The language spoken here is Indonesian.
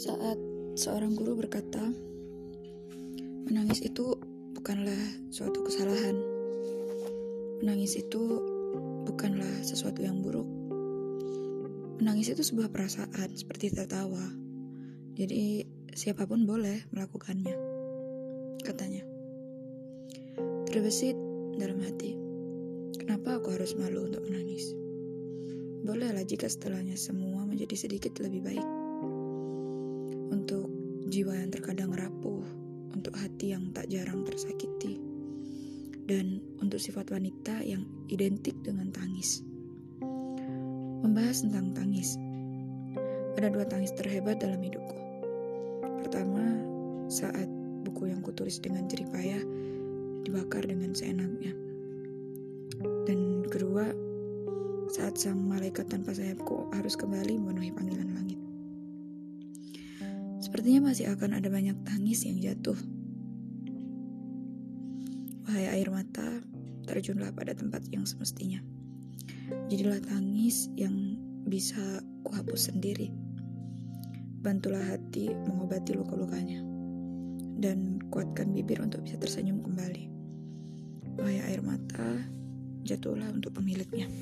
Saat seorang guru berkata, menangis itu bukanlah suatu kesalahan. Menangis itu bukanlah sesuatu yang buruk. Menangis itu sebuah perasaan seperti tertawa. Jadi siapa pun boleh melakukannya. Katanya. Terbesit dalam hati. Kenapa aku harus malu untuk menangis? Bolehlah jika setelahnya semua menjadi sedikit lebih baik jiwa yang terkadang rapuh, untuk hati yang tak jarang tersakiti, dan untuk sifat wanita yang identik dengan tangis. Membahas tentang tangis, ada dua tangis terhebat dalam hidupku. Pertama, saat buku yang kutulis dengan jeripayah dibakar dengan seenaknya. Dan kedua, saat sang malaikat tanpa sayapku harus kembali memenuhi panggilan langit. Sepertinya masih akan ada banyak tangis yang jatuh. Wahai air mata, terjunlah pada tempat yang semestinya. Jadilah tangis yang bisa kuhapus sendiri. Bantulah hati mengobati luka-lukanya. Dan kuatkan bibir untuk bisa tersenyum kembali. Wahai air mata, jatuhlah untuk pemiliknya.